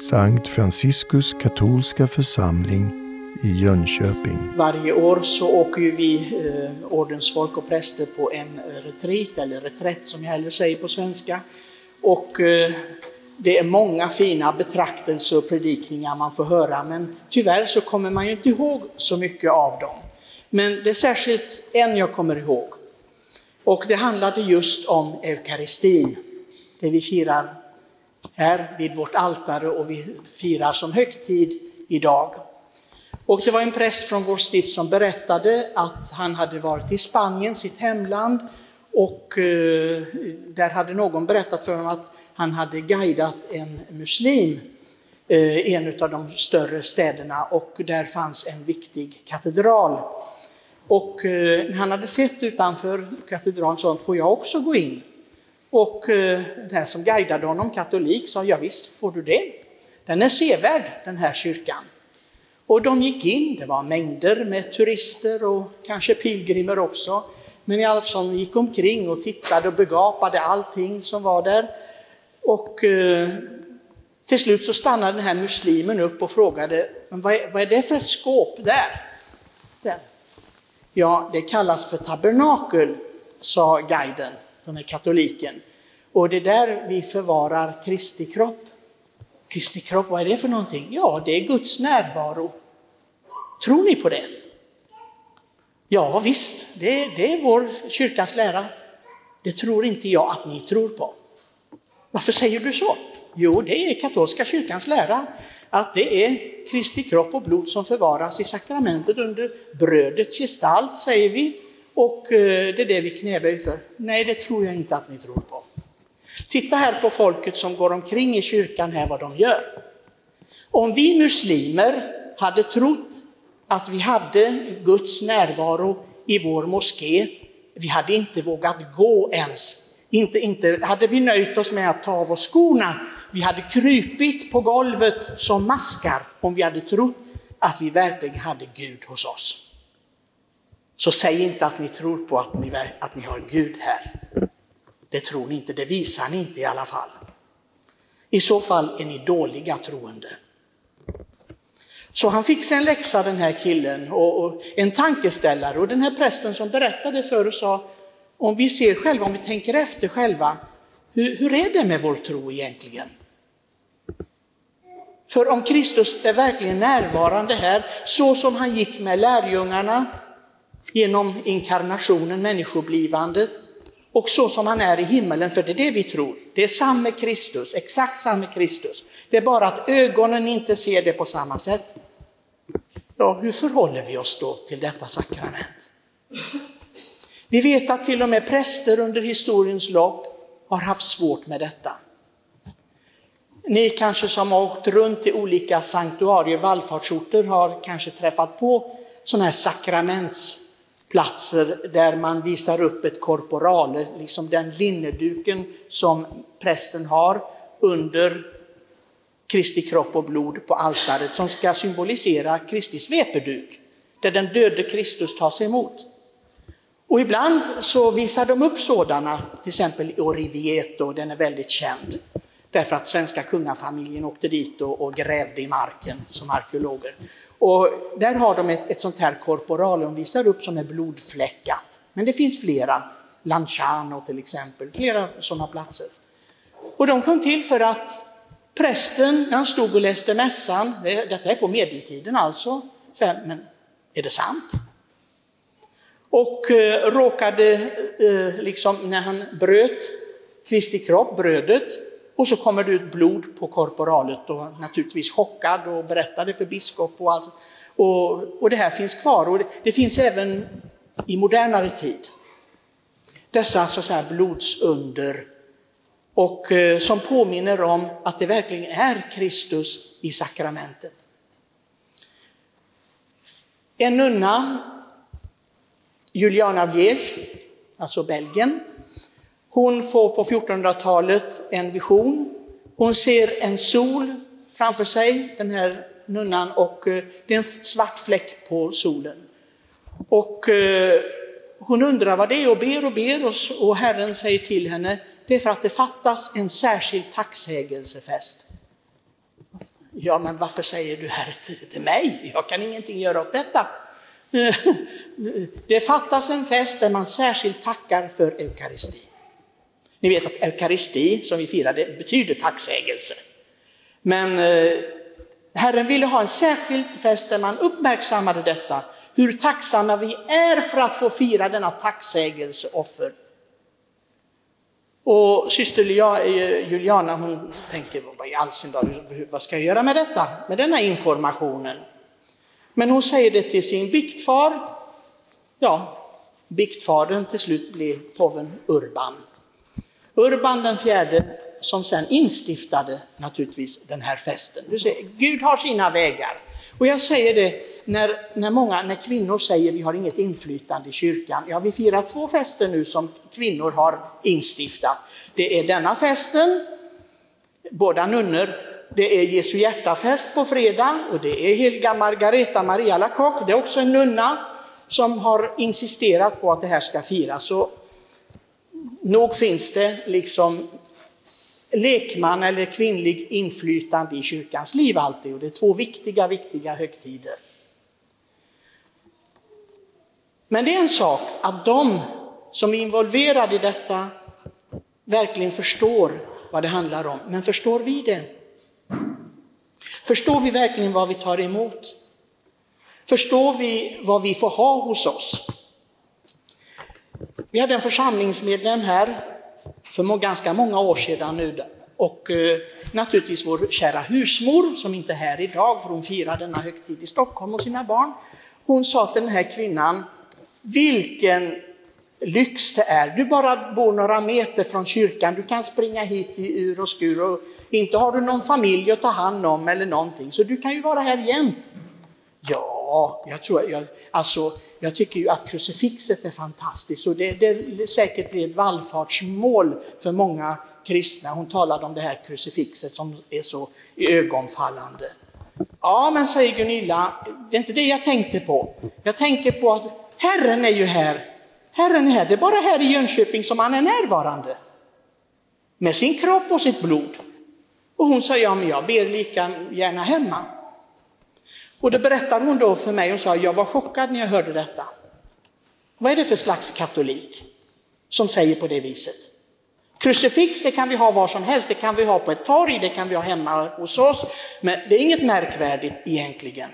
Sankt Franciskus katolska församling i Jönköping. Varje år så åker ju vi eh, ordensfolk och präster på en eh, retreat, eller reträtt som jag hellre säger på svenska. Och eh, det är många fina betraktelser och predikningar man får höra, men tyvärr så kommer man ju inte ihåg så mycket av dem. Men det är särskilt en jag kommer ihåg. Och det handlade just om eukaristin, det vi firar här vid vårt altare och vi firar som högtid idag. Och det var en präst från vår stift som berättade att han hade varit i Spanien, sitt hemland, och eh, där hade någon berättat för honom att han hade guidat en muslim eh, i en av de större städerna och där fanns en viktig katedral. Och eh, när han hade sett utanför katedralen sa får jag också gå in? Och eh, den som guidade honom, katolik, sa ja visst får du det. Den är sevärd den här kyrkan. Och de gick in, det var mängder med turister och kanske pilgrimer också. Men i alla fall gick omkring och tittade och begapade allting som var där. Och eh, till slut så stannade den här muslimen upp och frågade, Men vad, är, vad är det för ett skåp där? där? Ja, det kallas för tabernakel, sa guiden, som är katoliken. Och det är där vi förvarar Kristi kropp. Kristi kropp, vad är det för någonting? Ja, det är Guds närvaro. Tror ni på det? Ja visst, det, det är vår kyrkans lära. Det tror inte jag att ni tror på. Varför säger du så? Jo, det är katolska kyrkans lära att det är Kristi kropp och blod som förvaras i sakramentet under brödets gestalt, säger vi. Och eh, det är det vi knäböjer för. Nej, det tror jag inte att ni tror på. Titta här på folket som går omkring i kyrkan här, vad de gör. Om vi muslimer hade trott att vi hade Guds närvaro i vår moské, vi hade inte vågat gå ens. Inte, inte hade vi nöjt oss med att ta av oss skorna, vi hade krypit på golvet som maskar om vi hade trott att vi verkligen hade Gud hos oss. Så säg inte att ni tror på att ni, att ni har Gud här. Det tror ni inte, det visar ni inte i alla fall. I så fall är ni dåliga troende. Så han fick sig en läxa den här killen och, och, en tankeställare och den här prästen som berättade för oss sa, om vi ser själva, om vi tänker efter själva, hur, hur är det med vår tro egentligen? För om Kristus är verkligen närvarande här, så som han gick med lärjungarna genom inkarnationen, människoblivandet, och så som han är i himmelen, för det är det vi tror. Det är samma Kristus, exakt samma Kristus. Det är bara att ögonen inte ser det på samma sätt. Ja, hur förhåller vi oss då till detta sakrament? Vi vet att till och med präster under historiens lopp har haft svårt med detta. Ni kanske som har åkt runt i olika sanktuarier, vallfartsorter, har kanske träffat på sådana här sakraments Platser där man visar upp ett korporale, liksom den linneduken som prästen har under Kristi kropp och blod på altaret som ska symbolisera Kristi svepeduk, där den döde Kristus tas emot. Och ibland så visar de upp sådana, till exempel i Orivieto, den är väldigt känd. Därför att svenska kungafamiljen åkte dit och, och grävde i marken som arkeologer. Och där har de ett, ett sånt här korporalium, visar upp som är blodfläckat. Men det finns flera, Lanciano till exempel, flera sådana platser. Och de kom till för att Prästen, när han stod och läste mässan, detta är på medeltiden alltså, så här, men är det sant? Och eh, råkade, eh, liksom när han bröt Kristi kropp, brödet, och så kommer det ut blod på korporalet och naturligtvis chockad och berättade för biskop och allt. Och, och det här finns kvar och det, det finns även i modernare tid. Dessa så att säga, blodsunder och eh, som påminner om att det verkligen är Kristus i sakramentet. En nunna, Juliana Viege, alltså Belgien, hon får på 1400-talet en vision. Hon ser en sol framför sig, den här nunnan, och eh, det är en svart fläck på solen. Och eh, hon undrar vad det är och ber och ber och Herren säger till henne, det är för att det fattas en särskild tacksägelsefest. Ja, men varför säger du Herre till, mig? Jag kan ingenting göra åt detta. Det fattas en fest där man särskilt tackar för eukaristin. Ni vet att eukaristi, som vi firade, betyder tacksägelse. Men eh, Herren ville ha en särskild fest där man uppmärksammade detta, hur tacksamma vi är för att få fira denna tacksägelseoffer. Och syster eh, Juliana hon tänker, vad i all sin dag, vad ska jag göra med detta, med denna informationen? Men hon säger det till sin biktfar. Ja, biktfadern till slut blir påven Urban. Urban den fjärde som sen instiftade naturligtvis den här festen. Du ser, Gud har sina vägar. Och jag säger det när, när, många, när kvinnor säger vi har inget inflytande i kyrkan. Ja, vi firar två fester nu som kvinnor har instiftat. Det är denna festen, båda nunnor, det är Jesu hjärtafest på fredag och det är heliga Margareta Maria Lacock, det är också en nunna som har insisterat på att det här ska firas. Så nog finns det liksom lekman eller kvinnlig inflytande i kyrkans liv alltid och det är två viktiga, viktiga högtider. Men det är en sak att de som är involverade i detta verkligen förstår vad det handlar om. Men förstår vi det? Förstår vi verkligen vad vi tar emot? Förstår vi vad vi får ha hos oss? Vi hade en församlingsmedlem här för ganska många år sedan nu och eh, naturligtvis vår kära husmor som inte är här idag för hon firar denna högtid i Stockholm med sina barn. Hon sa till den här kvinnan, vilken lyx det är. Du bara bor några meter från kyrkan, du kan springa hit i ur och skur och inte har du någon familj att ta hand om eller någonting, så du kan ju vara här jämt. Ja, jag tror, jag, alltså, jag tycker ju att krucifixet är fantastiskt och det, det säkert blir ett vallfartsmål för många kristna. Hon talade om det här krucifixet som är så ögonfallande. Ja, men säger Gunilla, det är inte det jag tänkte på. Jag tänker på att Herren är ju här Herren är här, det är bara här i Jönköping som han är närvarande. Med sin kropp och sitt blod. Och hon säger, ja men jag ber lika gärna hemma. Och det berättade hon då för mig och sa, jag var chockad när jag hörde detta. Vad är det för slags katolik som säger på det viset? Krucifix det kan vi ha var som helst, det kan vi ha på ett torg, det kan vi ha hemma hos oss, men det är inget märkvärdigt egentligen.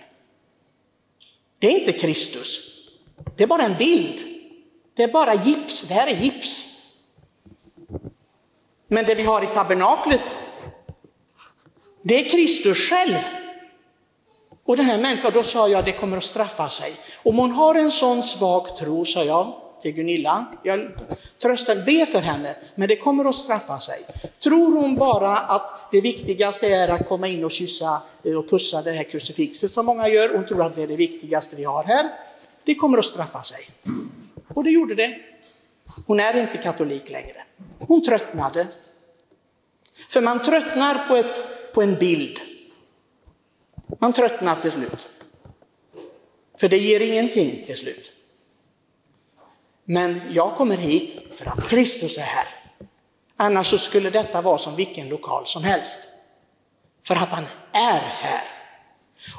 Det är inte Kristus, det är bara en bild. Det är bara gips, det här är gips. Men det vi har i tabernaklet, det är Kristus själv. Och den här människan, då sa jag, det kommer att straffa sig. Om hon har en sån svag tro, sa jag till Gunilla, jag tröstar, be för henne, men det kommer att straffa sig. Tror hon bara att det viktigaste är att komma in och kyssa eh, och pussa det här krucifixet som många gör, hon tror att det är det viktigaste vi har här, det kommer att straffa sig. Och det gjorde det. Hon är inte katolik längre. Hon tröttnade. För man tröttnar på, ett, på en bild. Man tröttnar till slut. För det ger ingenting till slut. Men jag kommer hit för att Kristus är här. Annars så skulle detta vara som vilken lokal som helst. För att han är här.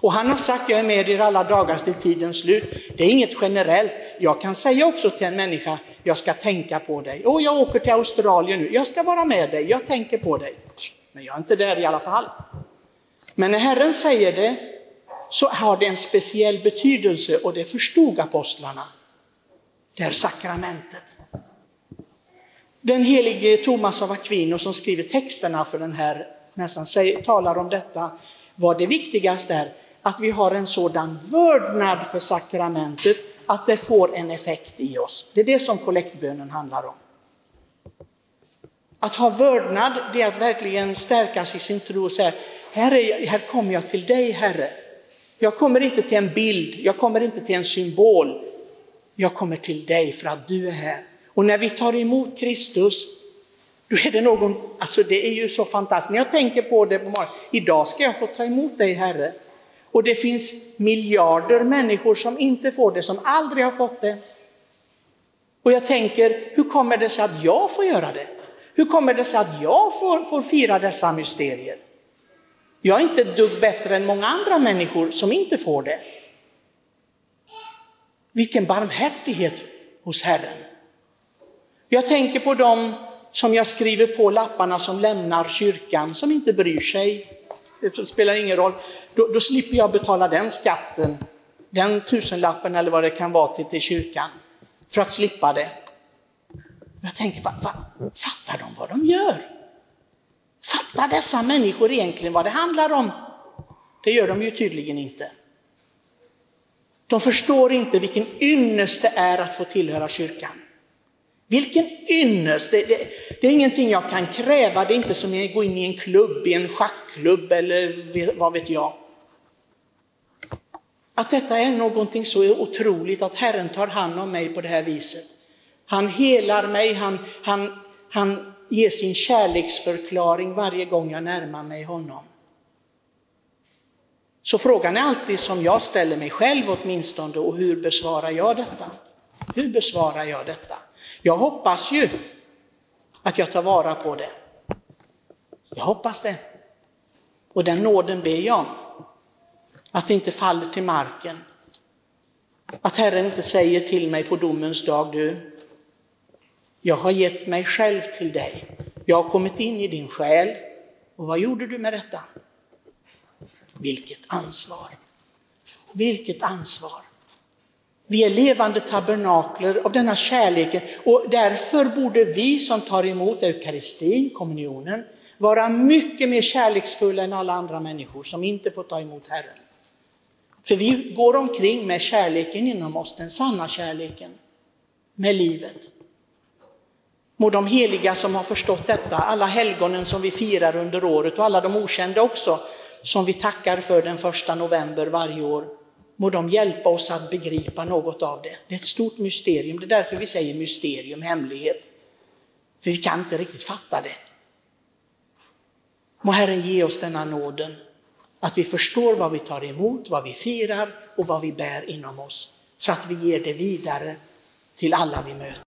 Och han har sagt, jag är med er alla dagar till tidens slut. Det är inget generellt. Jag kan säga också till en människa, jag ska tänka på dig. Och jag åker till Australien nu, jag ska vara med dig, jag tänker på dig. Men jag är inte där i alla fall. Men när Herren säger det, så har det en speciell betydelse och det förstod apostlarna. Det är sakramentet. Den helige Thomas av Aquino som skriver texterna för den här, nästan säger, talar om detta vad det viktigaste är, att vi har en sådan vördnad för sakramentet att det får en effekt i oss. Det är det som kollektbönen handlar om. Att ha vördnad, det är att verkligen stärkas i sin tro och säga, här, är, här kommer jag till dig Herre. Jag kommer inte till en bild, jag kommer inte till en symbol. Jag kommer till dig för att du är här. Och när vi tar emot Kristus då är det någon, alltså det är ju så fantastiskt. När jag tänker på det på morgonen, idag ska jag få ta emot dig Herre. Och det finns miljarder människor som inte får det, som aldrig har fått det. Och jag tänker, hur kommer det sig att jag får göra det? Hur kommer det sig att jag får, får fira dessa mysterier? Jag är inte ett dugg bättre än många andra människor som inte får det. Vilken barmhärtighet hos Herren. Jag tänker på dem som jag skriver på lapparna som lämnar kyrkan, som inte bryr sig. Det spelar ingen roll. Då, då slipper jag betala den skatten, den tusenlappen eller vad det kan vara till, till kyrkan, för att slippa det. Jag tänker, va, va, fattar de vad de gör? Fattar dessa människor egentligen vad det handlar om? Det gör de ju tydligen inte. De förstår inte vilken ynnest det är att få tillhöra kyrkan. Vilken ynnest! Det, det, det, är ingenting jag kan kräva, det är inte som att gå in i en klubb, i en schackklubb eller vad vet jag. Att detta är någonting så otroligt att Herren tar hand om mig på det här viset. Han helar mig, han, han, han ge sin kärleksförklaring varje gång jag närmar mig honom. Så frågan är alltid som jag ställer mig själv åtminstone, och hur besvarar jag detta? Hur besvarar jag detta? Jag hoppas ju att jag tar vara på det. Jag hoppas det. Och den nåden ber jag om. Att det inte faller till marken. Att Herren inte säger till mig på domens dag, du, jag har gett mig själv till dig. Jag har kommit in i din själ. Och vad gjorde du med detta? Vilket ansvar! Vilket ansvar! Vi är levande tabernakler av denna kärleken och därför borde vi som tar emot eukaristin, kommunionen, vara mycket mer kärleksfulla än alla andra människor som inte får ta emot Herren. För vi går omkring med kärleken inom oss, den sanna kärleken, med livet. Må de heliga som har förstått detta, alla helgonen som vi firar under året och alla de okända också, som vi tackar för den första november varje år, må de hjälpa oss att begripa något av det. Det är ett stort mysterium, det är därför vi säger mysterium, hemlighet. För vi kan inte riktigt fatta det. Må Herren ge oss denna nåden, att vi förstår vad vi tar emot, vad vi firar och vad vi bär inom oss, så att vi ger det vidare till alla vi möter.